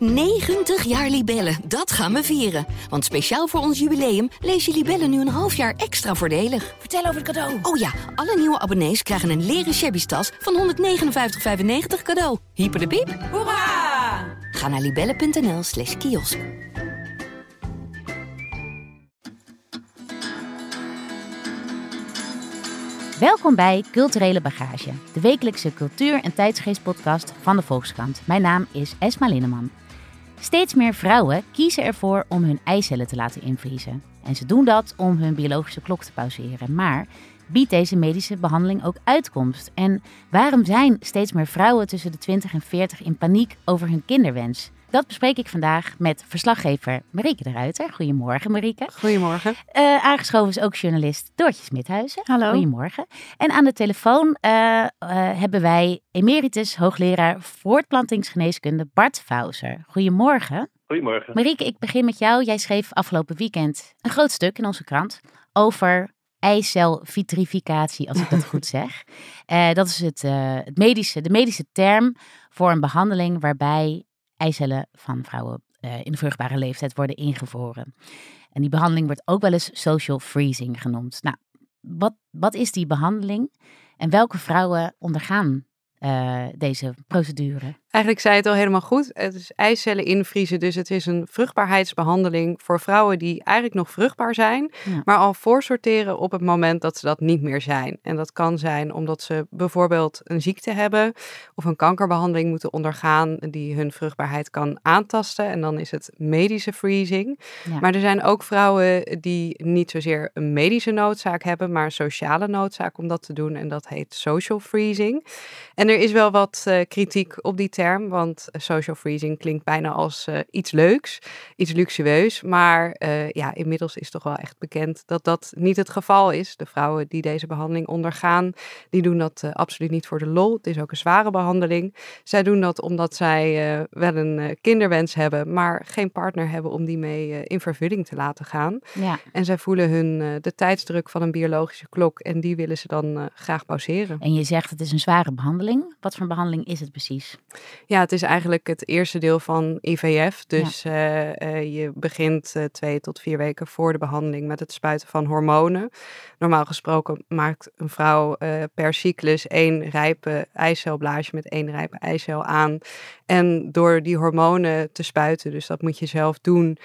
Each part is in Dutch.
90 jaar Libellen, dat gaan we vieren. Want speciaal voor ons jubileum lees je Libellen nu een half jaar extra voordelig. Vertel over het cadeau. Oh ja, alle nieuwe abonnees krijgen een leren shabby tas van 159,95 cadeau. Hyper de piep. Hoera! Ga naar libellen.nl slash kiosk. Welkom bij Culturele Bagage, de wekelijkse cultuur- en tijdsgeestpodcast van de Volkskrant. Mijn naam is Esma Linneman. Steeds meer vrouwen kiezen ervoor om hun eicellen te laten invriezen. En ze doen dat om hun biologische klok te pauzeren. Maar biedt deze medische behandeling ook uitkomst? En waarom zijn steeds meer vrouwen tussen de 20 en 40 in paniek over hun kinderwens? Dat bespreek ik vandaag met verslaggever Marieke de Ruiter. Goedemorgen Marieke. Goedemorgen. Uh, aangeschoven is ook journalist Doortje Smithuizen. Hallo. Goedemorgen. En aan de telefoon uh, uh, hebben wij emeritus hoogleraar voortplantingsgeneeskunde Bart Fauser. Goedemorgen. Goedemorgen. Marieke, ik begin met jou. Jij schreef afgelopen weekend een groot stuk in onze krant over eicelvitrificatie, als ik dat goed zeg. dat is het, het medische, de medische term voor een behandeling waarbij eicellen van vrouwen uh, in de vruchtbare leeftijd worden ingevroren. En die behandeling wordt ook wel eens social freezing genoemd. Nou, wat, wat is die behandeling en welke vrouwen ondergaan uh, deze procedure? Eigenlijk zei het al helemaal goed. Het is eicellen invriezen, dus het is een vruchtbaarheidsbehandeling voor vrouwen die eigenlijk nog vruchtbaar zijn, ja. maar al voorsorteren op het moment dat ze dat niet meer zijn. En dat kan zijn omdat ze bijvoorbeeld een ziekte hebben of een kankerbehandeling moeten ondergaan die hun vruchtbaarheid kan aantasten. En dan is het medische freezing. Ja. Maar er zijn ook vrouwen die niet zozeer een medische noodzaak hebben, maar een sociale noodzaak om dat te doen. En dat heet social freezing. En er is wel wat uh, kritiek op die term, want social freezing klinkt bijna als uh, iets leuks, iets luxueus. Maar uh, ja, inmiddels is toch wel echt bekend dat dat niet het geval is. De vrouwen die deze behandeling ondergaan, die doen dat absoluut niet voor de lol. Het is ook een zware behandeling. Zij doen dat omdat zij wel een kinderwens hebben, maar geen partner hebben om die mee in vervulling te laten gaan. Ja. En zij voelen hun de tijdsdruk van een biologische klok en die willen ze dan graag pauzeren. En je zegt het is een zware behandeling. Wat voor behandeling is het precies? Ja, het is eigenlijk het eerste deel van IVF. Dus ja. uh, uh, je begint uh, twee tot vier weken voor de behandeling met het spuiten van hormonen. Normaal gesproken maakt een vrouw per cyclus één rijpe eicelblaasje met één rijpe eicel aan. En door die hormonen te spuiten, dus dat moet je zelf doen,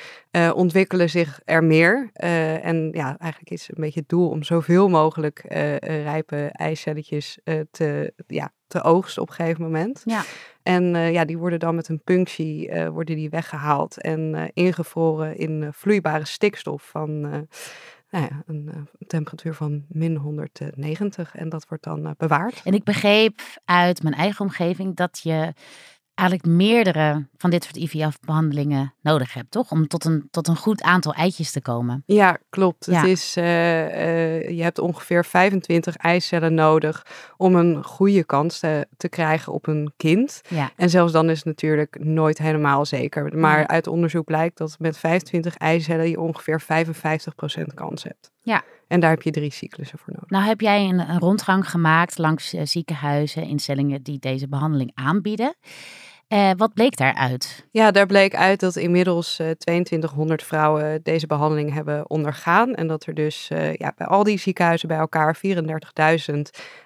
ontwikkelen zich er meer. en ja, eigenlijk is het een beetje het doel om zoveel mogelijk rijpe eicelletjes te, ja, te oogsten op een gegeven moment. Ja. En uh, ja, die worden dan met een punctie uh, worden die weggehaald en uh, ingevroren in vloeibare stikstof van nou ja, een temperatuur van min 190. En dat wordt dan bewaard. En ik begreep uit mijn eigen omgeving dat je eigenlijk meerdere van dit soort IVF-behandelingen nodig hebt, toch? Om tot een, tot een goed aantal eitjes te komen. Ja, klopt. Ja. Het is, uh, uh, je hebt ongeveer 25 eicellen nodig om een goede kans te, te krijgen op een kind. Ja. En zelfs dan is het natuurlijk nooit helemaal zeker. Maar ja. uit onderzoek blijkt dat met 25 eicellen je ongeveer 55% kans hebt. Ja. En daar heb je drie cyclussen voor nodig. Nou heb jij een, een rondgang gemaakt langs uh, ziekenhuizen, instellingen die deze behandeling aanbieden. Uh, wat bleek daaruit? Ja, daar bleek uit dat inmiddels uh, 2200 vrouwen deze behandeling hebben ondergaan. En dat er dus uh, ja, bij al die ziekenhuizen bij elkaar 34.000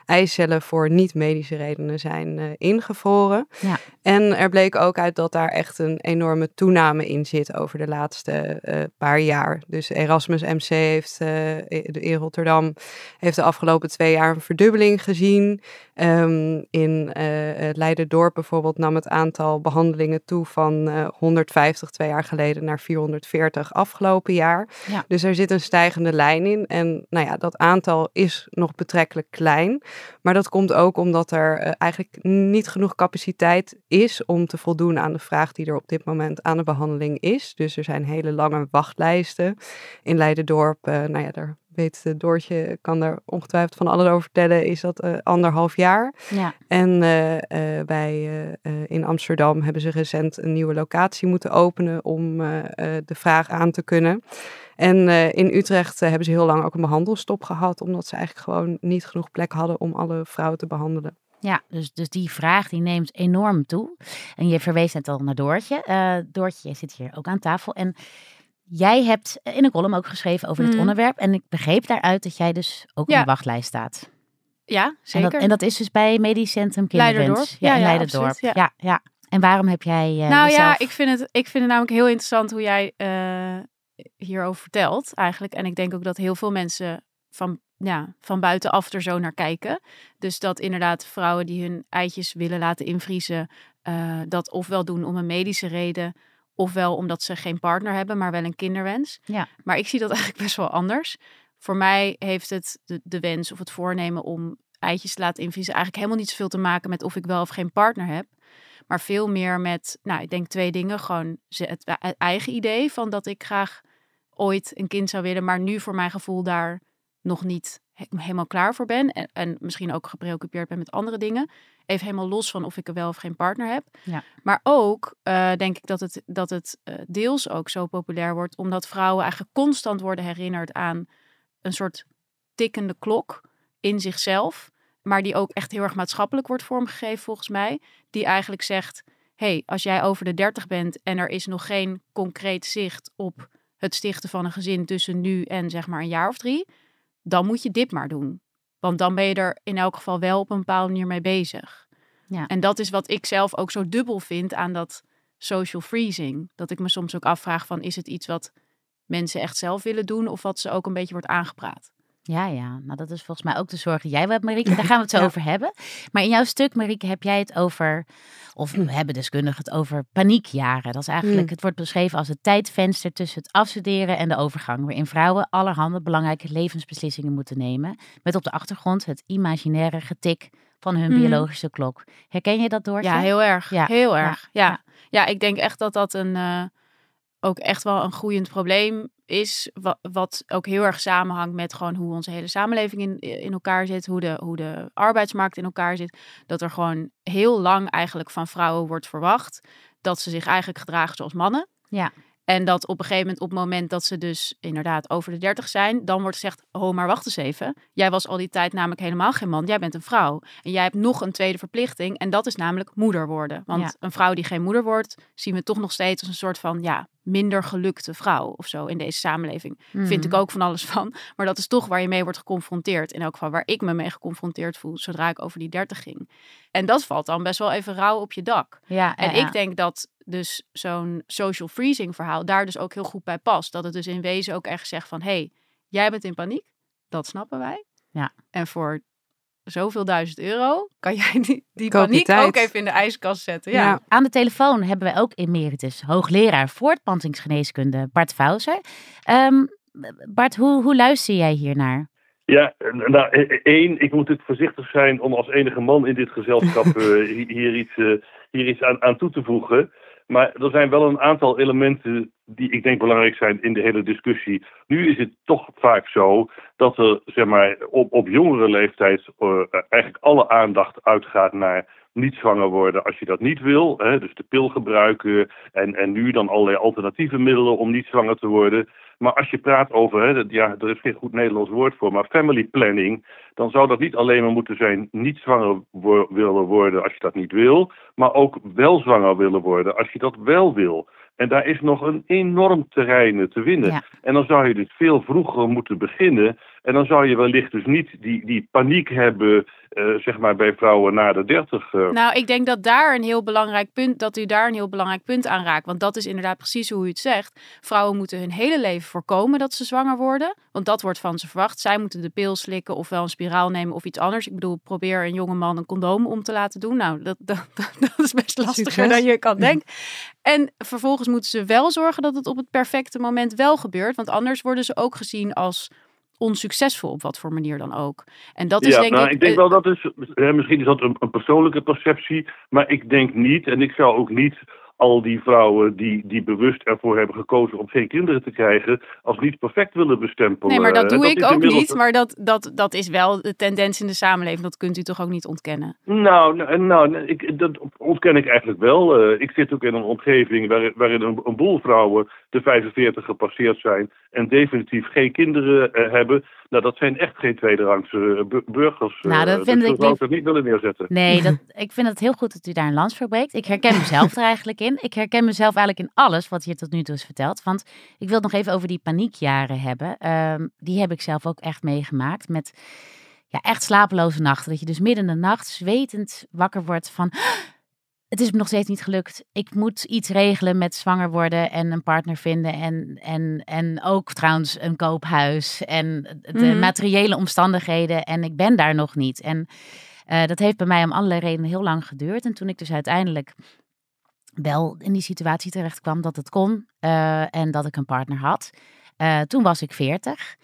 eicellen voor niet-medische redenen zijn ingevroren. Ja. En er bleek ook uit dat daar echt een enorme toename in zit over de laatste paar jaar. Dus Erasmus MC heeft in Rotterdam heeft de afgelopen twee jaar een verdubbeling gezien. Um, in Leiderdorp bijvoorbeeld nam het aantal behandelingen toe van 150 twee jaar geleden naar 440 afgelopen jaar. Ja. Dus er zit een stijgende lijn in. En nou ja, dat aantal is nog betrekkelijk klein. Maar dat komt ook omdat er uh, eigenlijk niet genoeg capaciteit is om te voldoen aan de vraag die er op dit moment aan de behandeling is. Dus er zijn hele lange wachtlijsten. In Leidendorp, uh, nou ja, daar weet Doortje, kan daar ongetwijfeld van alles over vertellen, is dat uh, anderhalf jaar. Ja. En bij, in Amsterdam hebben ze recent een nieuwe locatie moeten openen om de vraag aan te kunnen. En uh, in Utrecht uh, hebben ze heel lang ook een behandelstop gehad, omdat ze eigenlijk gewoon niet genoeg plek hadden om alle vrouwen te behandelen. Ja, dus, dus die vraag die neemt enorm toe. En je verwees net al naar Doortje. Uh, Doortje zit hier ook aan tafel. En jij hebt in een column ook geschreven over dit mm. onderwerp. En ik begreep daaruit dat jij dus ook ja. op de wachtlijst staat. Ja, zeker. En dat, en dat is dus bij Medisch Centrum Kinderwens. Ja, in Leiderdorp. Ja, ja, ja. En waarom heb jij uh, Nou ja, ik vind, het, ik vind het namelijk heel interessant hoe jij uh, hierover vertelt eigenlijk. En ik denk ook dat heel veel mensen van, ja, van buitenaf er zo naar kijken. Dus dat inderdaad vrouwen die hun eitjes willen laten invriezen... Uh, dat ofwel doen om een medische reden... ofwel omdat ze geen partner hebben, maar wel een kinderwens. Ja. Maar ik zie dat eigenlijk best wel anders. Voor mij heeft het de, de wens of het voornemen om eitjes te laten invriezen... eigenlijk helemaal niet zoveel te maken met of ik wel of geen partner heb... Maar veel meer met, nou, ik denk twee dingen. Gewoon het, eigen idee van dat ik graag ooit een kind zou willen, maar nu voor mijn gevoel daar nog niet helemaal klaar voor ben. En, en misschien ook gepreoccupeerd ben met andere dingen. Even helemaal los van of ik er wel of geen partner heb. Ja. Maar ook uh, denk ik dat het, dat het uh, deels ook zo populair wordt, omdat vrouwen eigenlijk constant worden herinnerd aan een soort tikkende klok in zichzelf maar die ook echt heel erg maatschappelijk wordt vormgegeven volgens mij. Die eigenlijk zegt, hey, als jij over de 30 bent en er is nog geen concreet zicht op het stichten van een gezin tussen nu en zeg maar een jaar of drie, dan moet je dit maar doen. Want dan ben je er in elk geval wel op een bepaalde manier mee bezig. Ja. En dat is wat ik zelf ook zo dubbel vind aan dat social freezing. Dat ik me soms ook afvraag van is het iets wat mensen echt zelf willen doen of wat ze ook een beetje wordt aangepraat. Ja, ja. Nou, dat is volgens mij ook de zorg die jij hebt, Marieke. Daar gaan we het zo over hebben. Maar in jouw stuk, Marieke, heb jij het over, of hebben deskundigen het over paniekjaren. Dat is eigenlijk, mm. het wordt beschreven als het tijdvenster tussen het afstuderen en de overgang. Waarin vrouwen allerhande belangrijke levensbeslissingen moeten nemen. Met op de achtergrond het imaginaire getik van hun mm. biologische klok. Herken je dat door? Ja, heel erg. Ja. Heel erg. Ja. ja. ik denk echt dat dat een, uh, ook echt wel een groeiend probleem is wat, wat, ook heel erg samenhangt met gewoon hoe onze hele samenleving in, in elkaar zit, hoe de, hoe de arbeidsmarkt in elkaar zit. Dat er gewoon heel lang eigenlijk van vrouwen wordt verwacht dat ze zich eigenlijk gedragen zoals mannen. Ja. En dat op een gegeven moment, op het moment dat ze dus inderdaad over de 30 zijn, dan wordt gezegd: Oh, maar wacht eens even. Jij was al die tijd namelijk helemaal geen man. Jij bent een vrouw. En jij hebt nog een tweede verplichting. En dat is namelijk moeder worden. Want een vrouw die geen moeder wordt, zien we toch nog steeds als een soort van ja, minder gelukte vrouw of zo in deze samenleving. Vind ik mhm. ook van alles van. Maar dat is toch waar je mee wordt geconfronteerd. In elk geval waar ik me mee geconfronteerd voel zodra ik over die 30 ging. En dat valt dan best wel even rauw op je dak. Ja, en ik denk dat dus zo'n social freezing verhaal daar dus ook heel goed bij past. Dat het dus in wezen ook echt zegt van... hey, jij bent in paniek. Dat snappen wij. Ja. En voor zoveel duizend euro kan jij die, die paniek ook even in de ijskast zetten. Ja. Aan de telefoon hebben wij ook emeritus hoogleraar voortplantingsgeneeskunde Bart Fauser. Um, Bart, hoe, hoe luister jij hier naar? Ja, nou, e, e, één, ik moet het voorzichtig zijn om als enige man in dit gezelschap uh, hier iets, uh, hier iets aan, aan toe te voegen. Maar er zijn wel een aantal elementen die ik denk belangrijk zijn in de hele discussie. Nu is het toch vaak zo dat er zeg maar, op, op jongere leeftijd uh, eigenlijk alle aandacht uitgaat naar niet zwanger worden als je dat niet wil. Hè, dus de pil gebruiken en, en nu dan allerlei alternatieve middelen om niet zwanger te worden. Maar als je praat over, hè, ja, er is geen goed Nederlands woord voor, maar family planning, dan zou dat niet alleen maar moeten zijn niet zwanger willen worden als je dat niet wil, maar ook wel zwanger willen worden als je dat wel wil. En daar is nog een enorm terrein te winnen. En dan zou je dus veel vroeger moeten beginnen. En dan zou je wellicht dus niet die, die paniek hebben, uh, zeg maar, bij vrouwen na de 30. Uh. Eh. Nou, ik denk dat daar een heel belangrijk punt, dat u daar een heel belangrijk punt aan raakt. Want dat is inderdaad precies hoe u het zegt. Vrouwen moeten hun hele leven voorkomen dat ze zwanger worden. Want dat wordt van ze verwacht. Zij moeten de pil slikken of wel een spiraal nemen of iets anders. Ik bedoel, probeer een jonge man een condoom om te laten doen. Nou, dat, dat, dat is best lastiger dan je kan denken. En vervolgens moeten ze wel zorgen dat het op het perfecte moment wel gebeurt. Want anders worden ze ook gezien als onsuccesvol op wat voor manier dan ook. En dat is denk nou, ik... ik denk wel dat is, misschien is dat een, een, persoonlijke perceptie, maar ik denk niet en ik zou ook niet al die vrouwen die, die bewust ervoor hebben gekozen om geen kinderen te krijgen, als niet perfect willen bestempelen. Nee, maar dat doe Dat ik ook inmiddels- niet. Maar dat, dat, dat is wel de tendens in de samenleving. Dat kunt u toch ook niet ontkennen? Nou, nou, nou ik, dat ontken ik eigenlijk wel. Eh, ik zit ook in een omgeving waar, waarin een, een boel vrouwen de 45 gepasseerd zijn en definitief geen kinderen eh, hebben. Nou, dat zijn echt geen tweederangse eh, bu- burgers. Nou, dat eh, vind dus ik zou niet willen neerzetten. Nee, dat, ik vind het heel goed dat u daar een lans voor breekt. Ik herken mezelf er eigenlijk in. Ik herken mezelf eigenlijk in alles wat hier tot nu toe is verteld. Want ik wil het nog even over die paniekjaren hebben. Ehm, die heb ik zelf ook echt meegemaakt. Met ja, echt slapeloze nachten. Dat je dus midden in de nacht zwetend wakker wordt van... Het is me nog steeds niet gelukt. Ik moet iets regelen met zwanger worden en een partner vinden. En, en, en ook trouwens een koophuis. En de Mhm. materiële omstandigheden. En ik ben daar nog niet. En eh, dat heeft bij mij om allerlei redenen heel lang geduurd. En toen ik dus uiteindelijk wel in die situatie terecht kwam dat het kon eh, en dat ik een partner had, eh, toen was ik 40.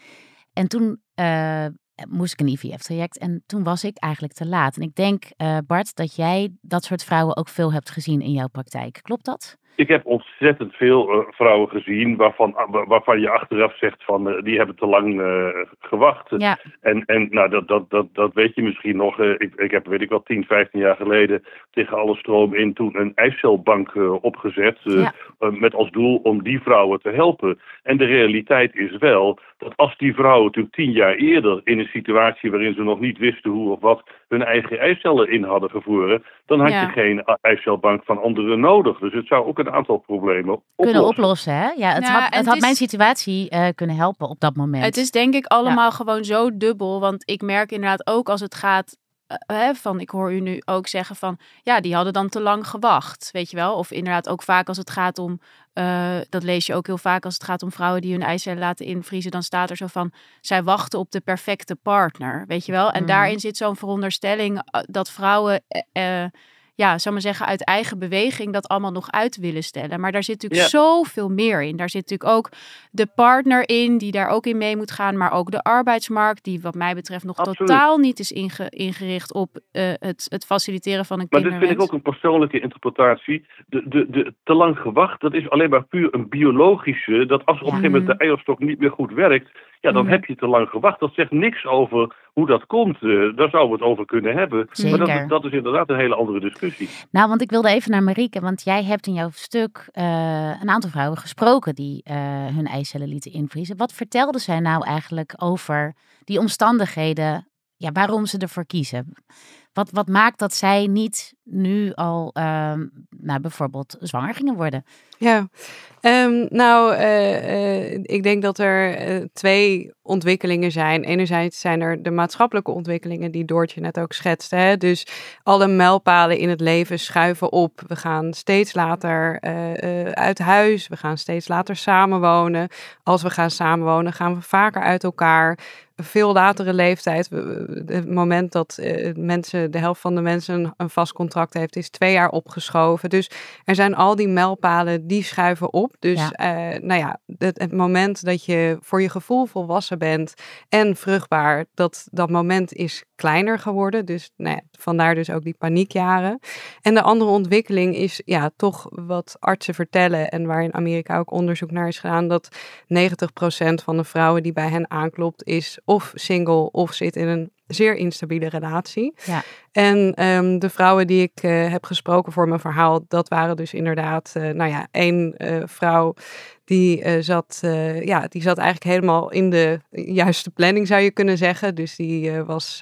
En toen eh, moest ik een IVF-traject en toen was ik eigenlijk te laat. En ik denk, Bart, dat jij dat soort vrouwen ook veel hebt gezien in jouw praktijk. Klopt dat? Ik heb ontzettend veel eh, vrouwen gezien waarvan, wa- waarvan je achteraf zegt van eh, die hebben te lang eh, gewacht. Ja. En, en nou, dat, dat, dat, dat weet je misschien nog. ik, ik heb, weet ik wel, 10, 15 jaar geleden tegen alle stroom in toen een ijscelbank opgezet. Ja. met als doel om die vrouwen te helpen. En de realiteit is wel dat als die vrouwen natuurlijk tien jaar eerder in een situatie waarin ze nog niet wisten hoe of wat hun eigen eicellen in hadden gevoeren, dan had Ja. je geen ijscelbank van anderen nodig. Dus het zou ook een aantal problemen Kunnen oplossen. hè? Ja, het Ja, had, het het had is- mijn situatie eh, kunnen helpen op dat moment. Het is denk ik allemaal gewoon zo dubbel. Want ik merk inderdaad ook als het gaat. eh, hè, van, ik hoor u nu ook zeggen van ja, die hadden dan te lang gewacht. Weet je wel? Of inderdaad ook vaak als het gaat om. eh, dat lees je ook heel vaak als het gaat om vrouwen die hun eicellen laten invriezen. Dan staat er zo van. Zij wachten op de perfecte partner. Weet je wel? En Mhm. daarin zit zo'n veronderstelling dat vrouwen. Ja, zou maar zeggen, uit eigen beweging dat allemaal nog uit willen stellen. Maar daar zit natuurlijk Ja. zoveel meer in. Daar zit natuurlijk ook de partner in, die daar ook in mee moet gaan. Maar ook de arbeidsmarkt, die wat mij betreft nog Absoluut. totaal niet is inge- ingericht op eh, het, het faciliteren van een Maar dit kinderwens. vind ik ook een persoonlijke interpretatie. De, de, de te lang gewacht, dat is alleen maar puur een biologische. Dat als op een gegeven moment de eierstok niet meer goed werkt, ja, dan heb je te lang gewacht. Dat zegt niks over hoe dat komt. Eh, daar zouden we het over kunnen hebben. Zeker. Maar dat, dat is inderdaad een hele andere discussie. Nou, want ik wilde even naar Marieke, want jij hebt in jouw stuk eh, een aantal vrouwen gesproken die eh, hun eicellen lieten invriezen. Wat vertelden zij nou eigenlijk over die omstandigheden, ja, waarom ze ervoor kiezen? Wat, wat maakt dat zij niet nu al, ehm, nou, bijvoorbeeld zwanger gingen worden? Ja, Ehm, nou, eh, eh, ik denk dat er eh, twee ontwikkelingen zijn. Enerzijds zijn er de maatschappelijke ontwikkelingen die Doortje net ook schetste. Hè? Dus alle mijlpalen in het leven schuiven op. We gaan steeds later uit huis, we gaan steeds later samenwonen. Als we gaan samenwonen, gaan we vaker uit elkaar. Veel latere leeftijd, het moment dat eh, mensen, de helft van de mensen een, vast contract heeft, is twee jaar opgeschoven. Dus er zijn al die mijlpalen die schuiven op. Dus Ja. eh, nou ja, het, het moment dat je voor je gevoel volwassen bent en vruchtbaar, dat, dat moment is kleiner geworden. Dus nou ja, vandaar dus ook die paniekjaren. En de andere ontwikkeling is ja, toch wat artsen vertellen en waar in Amerika ook onderzoek naar is gedaan, dat 90% van de vrouwen die bij hen aanklopt is of single of zit in een zeer instabiele relatie. Ja. En ehm, de vrouwen die ik eh, heb gesproken voor mijn verhaal, dat waren dus inderdaad, eh, nou ja, één eh, vrouw die zat, ja, die zat eigenlijk helemaal in de juiste planning, zou je kunnen zeggen. Dus die was,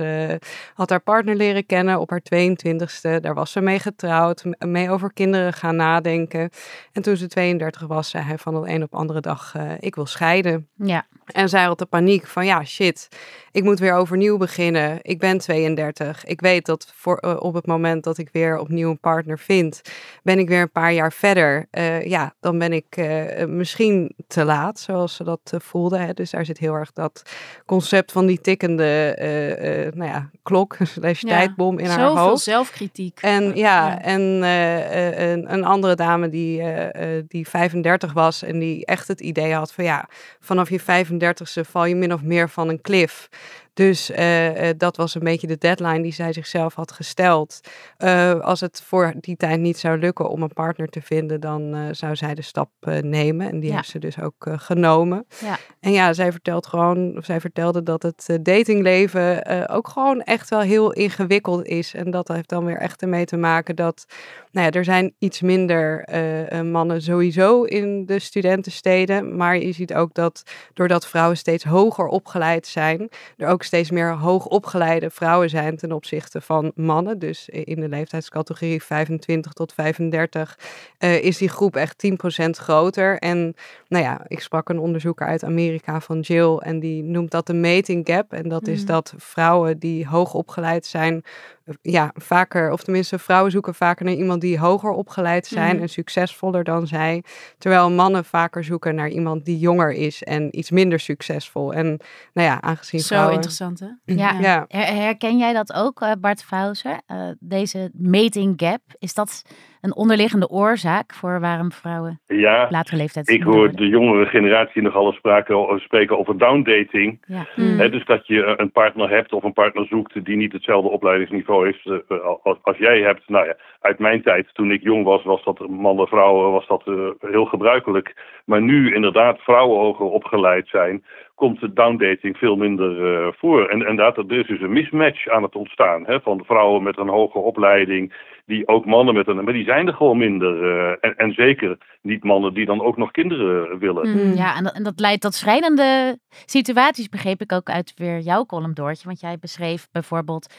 had haar partner leren kennen op haar 22e. Daar was ze mee getrouwd, mee over kinderen gaan nadenken. En toen ze 32 was, zei hij van de een op andere dag, ik wil scheiden. Ja, En zij had de paniek van ja, shit, ik moet weer overnieuw beginnen. Ik ben 32. Ik weet dat voor, eh, op het moment dat ik weer opnieuw een partner vind, ben ik weer een paar jaar verder. Eh, ja, dan ben ik eh, misschien te laat, zoals ze dat eh, voelde. Hè. Dus daar zit heel erg dat concept van die tikkende nou ja, klok, slash Ja, tijdbom in haar Zoveel hoofd. zelfkritiek. En ja, Ja. en een, een andere dame die, die 35 was en die echt het idee had van ja, vanaf je 35ste val je min of meer van een klif. Dus uh, dat was een beetje de deadline die zij zichzelf had gesteld. Uh, als het voor die tijd niet zou lukken om een partner te vinden, dan uh, zou zij de stap nemen. En die ja. heeft ze dus ook genomen. Ja. En ja, zij vertelt gewoon, zij vertelde dat het datingleven ook gewoon echt wel heel ingewikkeld is. En dat heeft dan weer echt ermee te maken dat nou ja, er zijn iets minder mannen sowieso in de studentensteden. Maar je ziet ook dat doordat vrouwen steeds hoger opgeleid zijn, er ook steeds meer hoogopgeleide vrouwen zijn ten opzichte van mannen. Dus in de leeftijdscategorie 25 tot 35 uh, is die groep echt 10% groter. En nou ja, ik sprak een onderzoeker uit Amerika van Jill en die noemt dat de mating gap. En dat is mhm. dat vrouwen die hoogopgeleid zijn ja, vaker, of tenminste vrouwen zoeken vaker naar iemand die hoger opgeleid zijn mhm. en succesvoller dan zij. Terwijl mannen vaker zoeken naar iemand die jonger is en iets minder succesvol. En nou ja, aangezien Zo vrouwen... interessant hè? Ja. ja. Herken jij dat ook, eh, Bart Fauser? Uh, deze mating gap, is dat een onderliggende oorzaak voor waarom vrouwen ja, latere leeftijd Ik hoor de jongere generatie nogal eens spreken, spreken over downdating. Ja. Mm. dus dat je een partner hebt of een partner zoekt die niet hetzelfde opleidingsniveau heeft uh, als, jij hebt. Nou ja, uit mijn tijd, toen ik jong was, was dat mannen, vrouwen, was dat uh, heel gebruikelijk. Maar nu inderdaad vrouwen hoger opgeleid zijn, komt de downdating veel minder uh, voor. En, en dat, er is dus een mismatch aan het ontstaan. Hè, van vrouwen met een hoge opleiding, die ook mannen met een... Maar die zijn er gewoon minder. Uh, en, en zeker niet mannen die dan ook nog kinderen willen. Mm, ja, en dat, en dat leidt tot schrijnende situaties, begreep ik ook uit weer jouw column, Doortje. Want jij beschreef bijvoorbeeld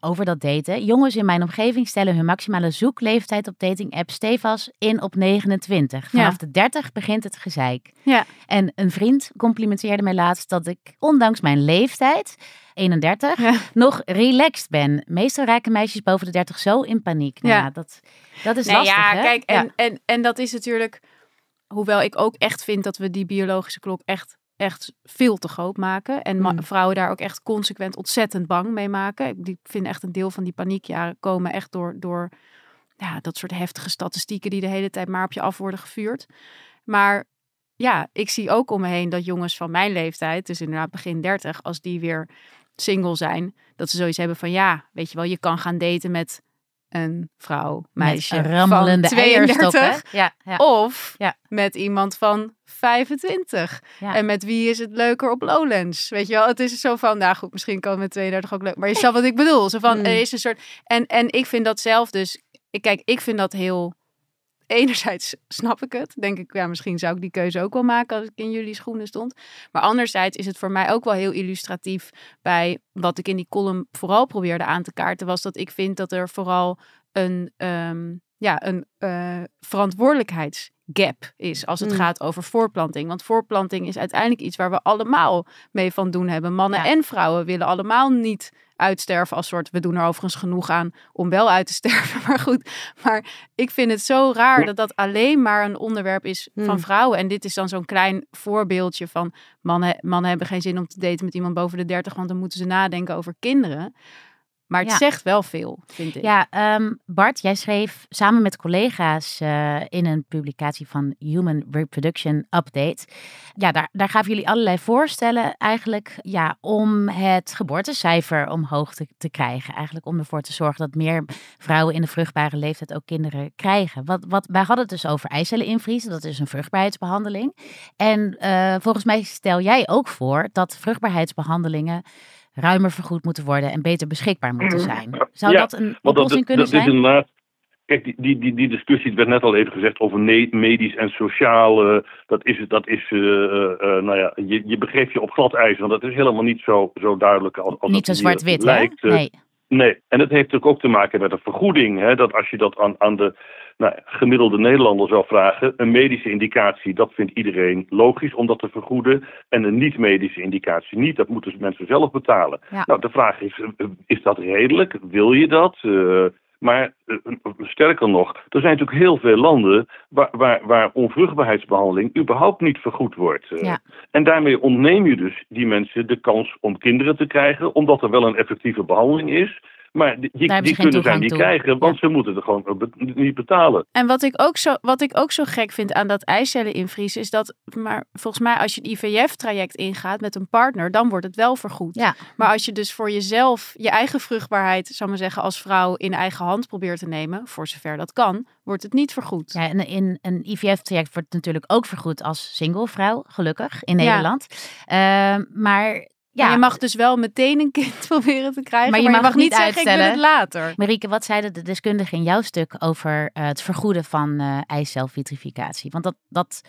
over dat daten. Jongens in mijn omgeving stellen hun maximale zoekleeftijd op dating-app stevast in op 29. Vanaf de 30 begint het gezeik. Ja. En een vriend complimenteerde mij laatst dat ik, ondanks mijn leeftijd, 31, nog relaxed ben. Meestal raken meisjes boven de 30 zo in paniek. Nou, ja. dat, dat is nee, lastig. Ja, hè? kijk, en, En, en dat is natuurlijk, hoewel ik ook echt vind dat we die biologische klok echt echt veel te groot maken. En mm. vrouwen daar ook echt consequent ontzettend bang mee maken. Die vinden echt een deel van die paniekjaren komen echt door, door ja, dat soort heftige statistieken die de hele tijd maar op je af worden gevuurd. Maar ja, ik zie ook om me heen dat jongens van mijn leeftijd, dus inderdaad begin 30, als die weer single zijn, dat ze zoiets hebben van ja, weet je wel, je kan gaan daten met een vrouw, meisje met rammelende van 32 ja, ja, of ja. met iemand van 25. En met wie is het leuker op Lowlands? Weet je wel, het is zo van, nou goed, misschien kan het met 32 ook leuk, maar je snapt wat ik bedoel. Zo van, mm. er is een soort en en ik vind dat zelf dus, ik kijk, ik vind dat heel enerzijds snap ik het. Denk ik, ja, misschien zou ik die keuze ook wel maken als ik in jullie schoenen stond. Maar anderzijds is het voor mij ook wel heel illustratief bij wat ik in die column vooral probeerde aan te kaarten. Was dat ik vind dat er vooral een, um, ja, een uh, verantwoordelijkheidsgap is als het mm. gaat over voorplanting. Want voorplanting is uiteindelijk iets waar we allemaal mee van doen hebben. Mannen en vrouwen willen allemaal niet uitsterven als soort. We doen er overigens genoeg aan om wel uit te sterven. Maar goed, maar ik vind het zo raar dat dat alleen maar een onderwerp is van hmm. vrouwen. En dit is dan zo'n klein voorbeeldje van mannen, mannen hebben geen zin om te daten met iemand boven de 30, want dan moeten ze nadenken over kinderen. Maar het zegt wel veel, vind ik. Ja, ehm, Bart, jij schreef samen met collega's uh, in een publicatie van Human Reproduction Update. Ja, daar, daar gaven jullie allerlei voorstellen eigenlijk ja, om het geboortecijfer omhoog te, te krijgen. Eigenlijk om ervoor te zorgen dat meer vrouwen in de vruchtbare leeftijd ook kinderen krijgen. Wat, wat, wij hadden het dus over eicellen invriezen, dat is een vruchtbaarheidsbehandeling. En uh, volgens mij stel jij ook voor dat vruchtbaarheidsbehandelingen ruimer vergoed moeten worden en beter beschikbaar moeten mm. zijn. Zou dat een oplossing kunnen dat zijn? Is inderdaad, kijk, die, die, die, die discussie, werd net al even gezegd over medisch en sociaal. Uh, dat is, dat is uh, uh, nou ja, je, je begeeft je op glad ijs, want dat is helemaal niet zo, zo duidelijk als, als Niet zo zwart-wit, lijkt. Nee. Nee, en het heeft natuurlijk ook te maken met een vergoeding. Hè, dat als je dat aan, aan de nou, gemiddelde Nederlander zou vragen, een medische indicatie, dat vindt iedereen logisch om dat te vergoeden. En een niet-medische indicatie niet, dat moeten mensen zelf betalen. Nou, de vraag is, eh, is dat redelijk? Wil je dat? Uh, maar uh, sterker nog, er zijn natuurlijk heel veel landen waar, waar, waar onvruchtbaarheidsbehandeling überhaupt niet vergoed wordt. Ja. En daarmee ontneem je dus die mensen de kans om kinderen te krijgen, omdat er wel een effectieve behandeling is. Maar die, die kunnen zij niet toe. krijgen, want Ja. ze moeten er gewoon niet betalen. En wat ik, ook zo, wat ik ook zo gek vind aan dat eicellen invriezen, is dat, maar volgens mij, als je het IVF-traject ingaat met een partner, dan wordt het wel vergoed. Ja. Maar als je dus voor jezelf je eigen vruchtbaarheid, zou ik maar zeggen, als vrouw in eigen hand probeert te nemen, voor zover dat kan, wordt het niet vergoed. Ja, en in een IVF-traject wordt het natuurlijk ook vergoed als single vrouw, gelukkig, in Ja. Nederland. Ehm, maar ja, Maar je mag dus wel meteen een kind proberen te krijgen, Maar maar je mag mag, niet niet zeggen, ik wil uitstellen. het later. Marieke, wat zeiden de deskundigen in jouw stuk over eh, het vergoeden van eh eicelvitrificatie? Want dat, dat,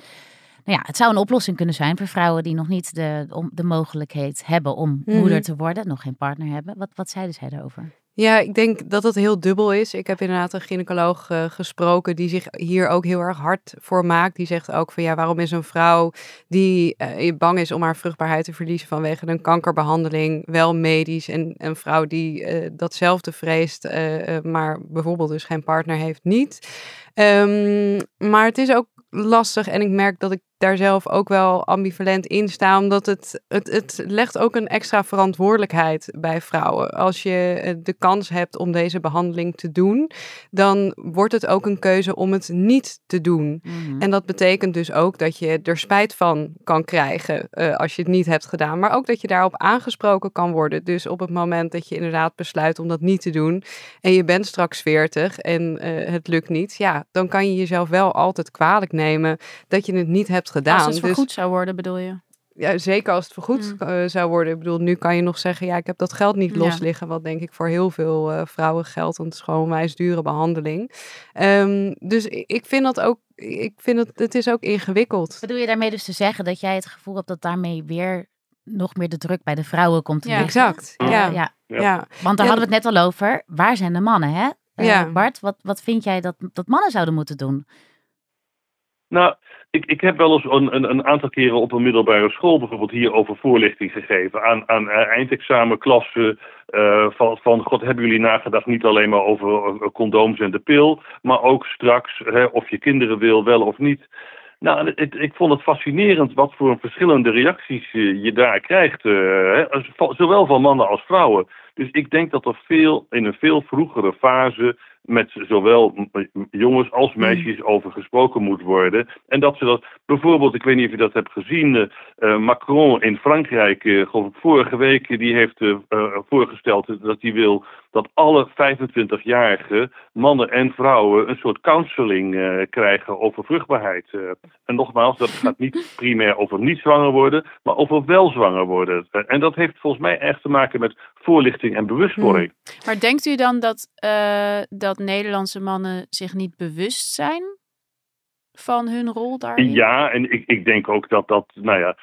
nou ja, het zou een oplossing kunnen zijn voor vrouwen die nog niet de, de mogelijkheid hebben om Mhm. moeder te worden, nog geen partner hebben. Wat, wat zeiden zij daarover? Ja, ik denk dat het heel dubbel is. Ik heb inderdaad een gynaecoloog eh, gesproken die zich hier ook heel erg hard voor maakt. Die zegt ook van ja, waarom is een vrouw die eh, bang is om haar vruchtbaarheid te verliezen vanwege een kankerbehandeling wel medisch en een vrouw die eh, datzelfde vreest, maar bijvoorbeeld dus geen partner heeft niet. Ehm, maar het is ook lastig en ik merk dat ik daar zelf ook wel ambivalent in sta, omdat het, het, het legt ook een extra verantwoordelijkheid bij vrouwen. Als je eh, de kans hebt om deze behandeling te doen, dan wordt het ook een keuze om het niet te doen. Mhm. En dat betekent dus ook dat je er spijt van kan krijgen eh, als je het niet hebt gedaan. Maar ook dat je daarop aangesproken kan worden. Dus op het moment dat je inderdaad besluit om dat niet te doen. En je bent straks 40 en eh, het lukt niet. Ja, dan kan je jezelf wel altijd kwalijk nemen dat je het niet hebt gedaan. Als het Dus- vergoed zou worden, bedoel je? ja, zeker als het vergoed Mm. eh, zou worden. Ik bedoel, nu kan je nog zeggen, ja, ik heb dat geld niet Ja. los liggen. Wat denk ik voor heel veel eh, vrouwen geldt. Want het is gewoon een wijs dure behandeling. Ehm, dus ik vind dat ook, ik vind het, het is ook ingewikkeld. Bedoel je daarmee dus te zeggen dat jij het gevoel hebt dat daarmee weer nog meer de druk bij de vrouwen komt te Ja. liggen? Exact, ja. ja. Ja. ja. Want daar Ja. hadden we het net al over. Waar zijn de mannen, hè? Eh, Ja. Bart, wat, wat vind jij dat, dat mannen zouden moeten doen? Nou, ik, ik heb wel eens een, een, een aantal keren op een middelbare school bijvoorbeeld hierover voorlichting gegeven aan, aan eh, eindexamenklassen. eh, van, van, god, hebben jullie nagedacht niet alleen maar over eh, condooms en de pil, maar ook straks hè, of je kinderen wil, wel of niet. Nou, ik vond het fascinerend wat voor verschillende reacties je daar krijgt, hè, zowel van mannen als vrouwen. Dus ik denk dat er veel, in een veel vroegere fase met zowel jongens als meisjes over gesproken moet worden. En dat ze dat bijvoorbeeld, ik weet niet of je dat hebt gezien, eh, eh, Macron in Frankrijk, eh, vorige week, die heeft voorgesteld dat hij wil dat alle 25-jarige mannen en vrouwen een soort counseling krijgen over vruchtbaarheid. En nogmaals, dat gaat niet primair over niet zwanger worden, maar over wel zwanger worden. En dat heeft volgens mij echt te maken met voorlichting en bewustwording. Maar denkt u dan dat, eh, dat Nederlandse mannen zich niet bewust zijn van hun rol daarin? Ja, en ik, ik denk ook dat dat, nou ja,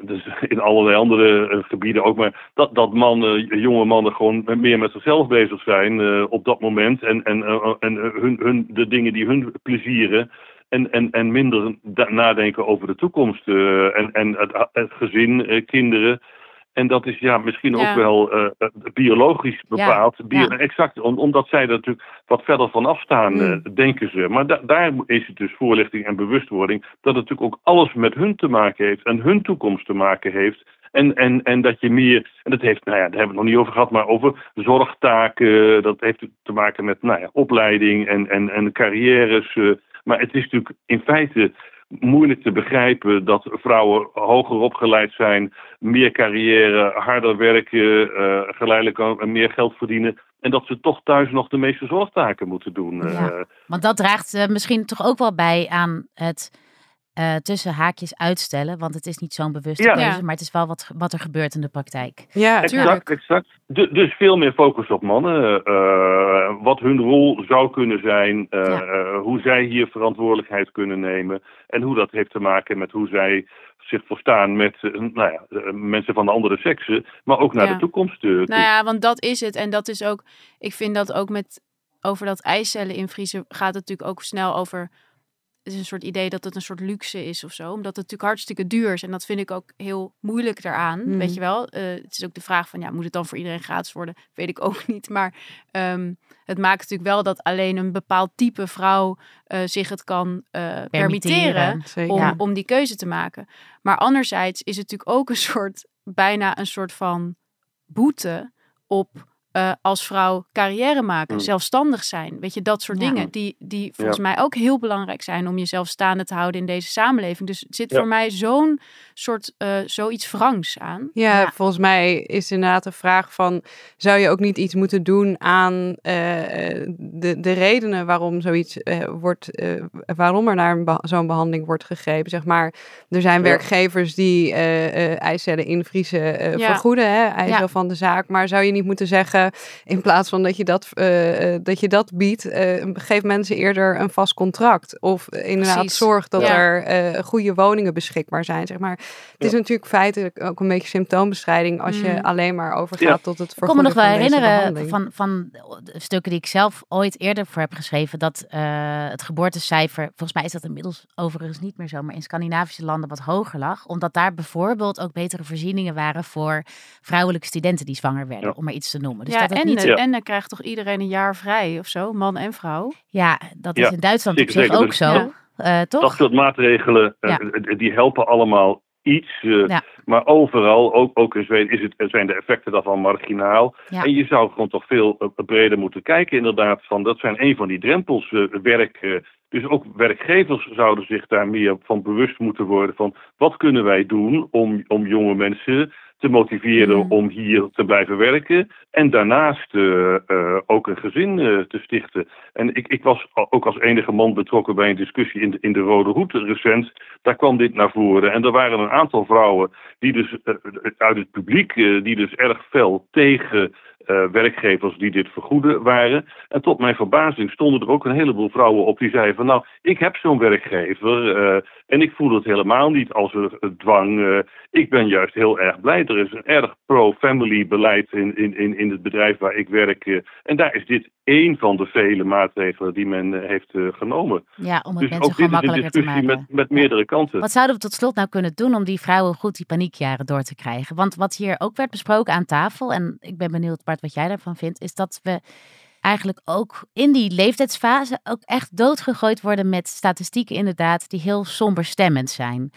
dus in allerlei andere eh, gebieden ook, maar dat, dat mannen, jonge mannen gewoon meer met zichzelf bezig zijn eh, op dat moment en, en, en hun, hun, de dingen die hun plezieren. En, en, en minder nadenken over de toekomst en, en het, het gezin, kinderen. En dat is ja, misschien Ja. ook wel eh, eh, biologisch bepaald. Bio- ja. Exact, om- omdat zij er natuurlijk wat verder van afstaan, Hmm. eh, denken ze. Maar da- daar is het dus voorlichting en bewustwording. Dat het natuurlijk ook alles met hun te maken heeft en hun toekomst te maken heeft. En, en, en dat je meer, en dat heeft, nou ja, daar hebben we het nog niet over gehad, maar over zorgtaken. Dat heeft te maken met nou ja, opleiding en, en, en carrières. maar het is natuurlijk in feite moeilijk te begrijpen dat vrouwen hoger opgeleid zijn, meer carrière, harder werken, eh, geleidelijk meer geld verdienen. En dat ze toch thuis nog de meeste zorgtaken moeten doen. eh. Ja. Want dat draagt eh, misschien toch ook wel bij aan het eh, tussen haakjes uitstellen. Want het is niet zo'n bewuste Ja. keuze, maar het is wel wat, wat er gebeurt in de praktijk. Ja, Exact, exact. Du- dus veel meer focus op mannen. eh, wat hun rol zou kunnen zijn. eh, Ja. eh, hoe zij hier verantwoordelijkheid kunnen nemen. En hoe dat heeft te maken met hoe zij zich verstaan met nou ja, mensen van de andere seksen. Maar ook naar Ja. de toekomst. toe. Nou ja, want dat is het. En dat is ook, ik vind dat ook met, over dat eicellen invriezen gaat het natuurlijk ook snel over, is een soort idee dat het een soort luxe is of zo. Omdat het natuurlijk hartstikke duur is. En dat vind ik ook heel moeilijk daaraan, Hmm. weet je wel. Eh, het is ook de vraag van, ja, moet het dan voor iedereen gratis worden? Weet ik ook niet. Maar ehm, het maakt natuurlijk wel dat alleen een bepaald type vrouw eh, zich het kan eh, permitteren om, Ja. om die keuze te maken. Maar anderzijds is het natuurlijk ook een soort, bijna een soort van boete op uh, als vrouw carrière maken, Mm. zelfstandig zijn. Weet je, dat soort Ja. dingen die, die volgens Ja. mij ook heel belangrijk zijn om jezelf staande te houden in deze samenleving. Dus het zit Ja. voor mij zo'n soort, uh, zoiets wrangs aan. Ja, Ja. volgens mij is inderdaad de vraag van... zou je ook niet iets moeten doen aan eh, de, de redenen waarom zoiets eh, wordt... eh, waarom er naar zo'n behandeling wordt gegrepen, zeg maar. Er zijn Ja. werkgevers die eh eh eicellen invriezen eh, Ja. vergoeden, hè, eicel Ja. van de zaak. Maar zou je niet moeten zeggen, in plaats van dat je dat, eh, eh, dat, je dat biedt... eh, geef mensen eerder een vast contract. Of eh, inderdaad Precies. zorg dat Ja. er eh, goede woningen beschikbaar zijn, zeg maar. Het is natuurlijk feitelijk ook een beetje symptoombestrijding als je Mm. alleen maar overgaat Ja. tot het Ik kan me vergoeden nog wel herinneren van, van de stukken die ik zelf ooit eerder voor heb geschreven, dat eh, het geboortecijfer, volgens mij is dat inmiddels overigens niet meer zo, maar in Scandinavische landen wat hoger lag. Omdat daar bijvoorbeeld ook betere voorzieningen waren voor vrouwelijke studenten die zwanger werden, Ja. om maar iets te noemen. Dus ja, dat het en, niet, de- Ja. en dan krijgt toch iedereen een jaar vrij of zo, man en vrouw. ja, dat is Ja, in Duitsland op zich ook Dus zo. Ja. eh, Dat toch? soort maatregelen, eh, Ja. eh, die helpen allemaal iets. eh, Ja. Maar overal, ook, ook in Zweden, is het, zijn de effecten daarvan marginaal. Ja. En je zou gewoon toch veel eh, breder moeten kijken, inderdaad. Van, dat zijn een van die drempels, eh, werk. eh, dus ook werkgevers zouden zich daar meer van bewust moeten worden. Van wat kunnen wij doen om, om jonge mensen te motiveren Mm. om hier te blijven werken. En daarnaast eh, eh, ook een gezin eh, te stichten. En ik, ik was ook als enige man betrokken bij een discussie in de, in de Rode Hoed recent. Daar kwam dit naar voren. En er waren een aantal vrouwen die dus uit het publiek, die dus erg fel tegen eh, werkgevers die dit vergoeden waren. En tot mijn verbazing stonden er ook een heleboel vrouwen op die zeiden van nou, ik heb zo'n werkgever eh, en ik voel het helemaal niet als een dwang. eh, ik ben juist heel erg blij. Er is een erg pro-family beleid in, in, in, in het bedrijf waar ik werk. en daar is dit één van de vele maatregelen die men heeft genomen. Ja, om het Dus mensen gewoon makkelijker te maken. met, met meerdere kanten. Wat zouden we tot slot nou kunnen doen om die vrouwen goed die paniekjaren door te krijgen? Want wat hier ook werd besproken aan tafel, en ik ben benieuwd Bart wat jij daarvan vindt, is dat we eigenlijk ook in die leeftijdsfase ook echt doodgegooid worden met statistieken inderdaad die heel somberstemmend zijn.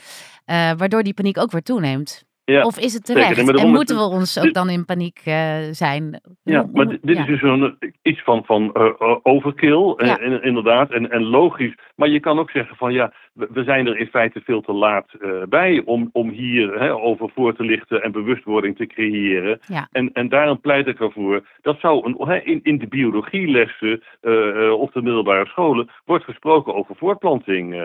Eh, waardoor die paniek ook weer toeneemt. Ja, of is het zeker. terecht? Maar en moeten we ons ook dan in paniek eh, zijn? Ja, maar dit dit ja. is dus een, iets van, van eh, eh, overkill, eh, Ja. in- inderdaad, en, en logisch. Maar je kan ook zeggen van ja, we, zijn er in feite veel te laat eh, bij om, om hier hè, over voor te lichten en bewustwording te creëren. Ja. En, en daarom pleit ik ervoor, dat zou een, hè, in, in de biologielessen eh, op de middelbare scholen wordt gesproken over voortplanting.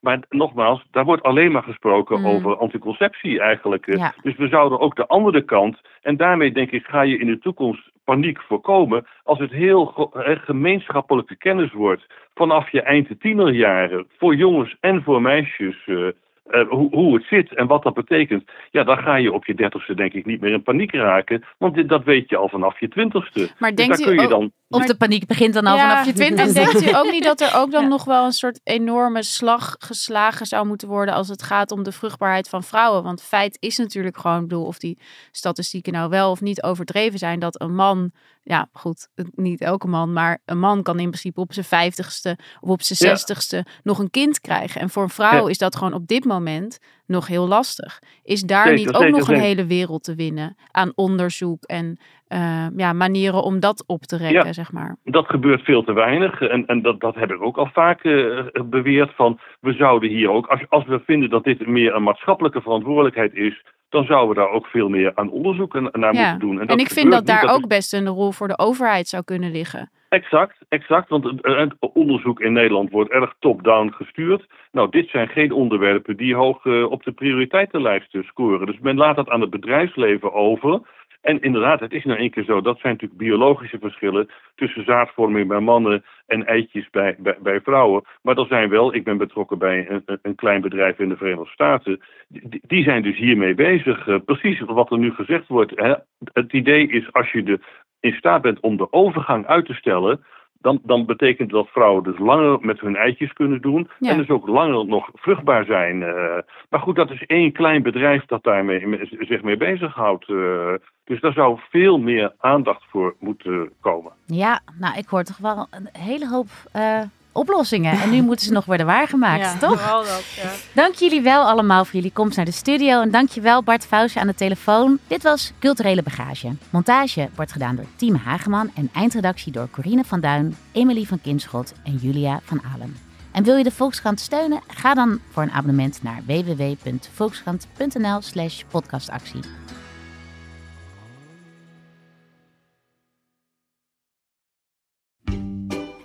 maar nogmaals, daar wordt alleen maar gesproken Mm. over anticonceptie eigenlijk. Ja. Dus we zouden ook de andere kant, en daarmee denk ik ga je in de toekomst paniek voorkomen als het heel eh, gemeenschappelijke kennis wordt vanaf je eind tienerjaren voor jongens en voor meisjes. Eh, hoe, hoe het zit en wat dat betekent. Ja, dan ga je op je dertigste denk ik niet meer in paniek raken. Want dit, dat weet je al vanaf je twintigste. Maar Dus denkt daar u kun je ook- dan... Of de paniek begint dan al Ja, vanaf je En twintigste. denkt u ook niet dat er ook dan Ja. nog wel een soort enorme slag geslagen zou moeten worden als het gaat om de vruchtbaarheid van vrouwen? Want feit is natuurlijk gewoon, ik bedoel, of die statistieken nou wel of niet overdreven zijn, dat een man, ja goed, niet elke man, maar een man kan in principe op zijn vijftigste of op zijn Ja. zestigste nog een kind krijgen. En voor een vrouw Ja. is dat gewoon op dit moment nog heel lastig. Is daar Zeker, niet ook zeker, nog een hele wereld te winnen aan onderzoek en eh, ja, manieren om dat op te rekken, Ja. zeg maar? Dat gebeurt veel te weinig. En, en dat, dat heb ik ook al vaak eh, beweerd. Van, we zouden hier ook, als, als we vinden dat dit meer een maatschappelijke verantwoordelijkheid is, dan zouden we daar ook veel meer aan onderzoek en- naar Ja. moeten doen. En, dat ik vind dat daar ook best een rol voor de overheid zou kunnen liggen. Exact, exact. Want het, onderzoek in Nederland wordt erg top-down gestuurd. Nou, dit zijn geen onderwerpen die hoog eh, op de prioriteitenlijst scoren. Dus men laat dat aan het bedrijfsleven over. En inderdaad, het is nou één keer zo. Dat zijn natuurlijk biologische verschillen tussen zaadvorming bij mannen en eitjes bij, bij, vrouwen. Maar er zijn wel, ik ben betrokken bij een, een- klein bedrijf in de Verenigde Staten. Die, zijn dus hiermee bezig. Eh, precies wat er nu gezegd wordt. Het idee is als je de, in staat bent om de overgang uit te stellen. Dan, dan betekent dat vrouwen dus langer met hun eitjes kunnen doen. Ja. En dus ook langer nog vruchtbaar zijn. eh. maar goed, dat is één klein bedrijf dat daarmee me- zich mee bezighoudt. eh. dus daar zou veel meer aandacht voor moeten komen. Ja, nou, ik hoor toch wel een hele hoop eh, oplossingen. En nu moeten ze nog worden waargemaakt, Ja, toch? dat, ja. Dank jullie wel allemaal voor jullie komst naar de studio. En dank je wel Bart Fausje aan de telefoon. Dit was Culturele Bagage. Montage wordt gedaan door Team Hageman en eindredactie door Corine van Duin, Emily van Kinschot en Julia van Alem. En wil je de Volkskrant steunen? Ga dan voor een abonnement naar www.volkskrant.nl slash podcastactie.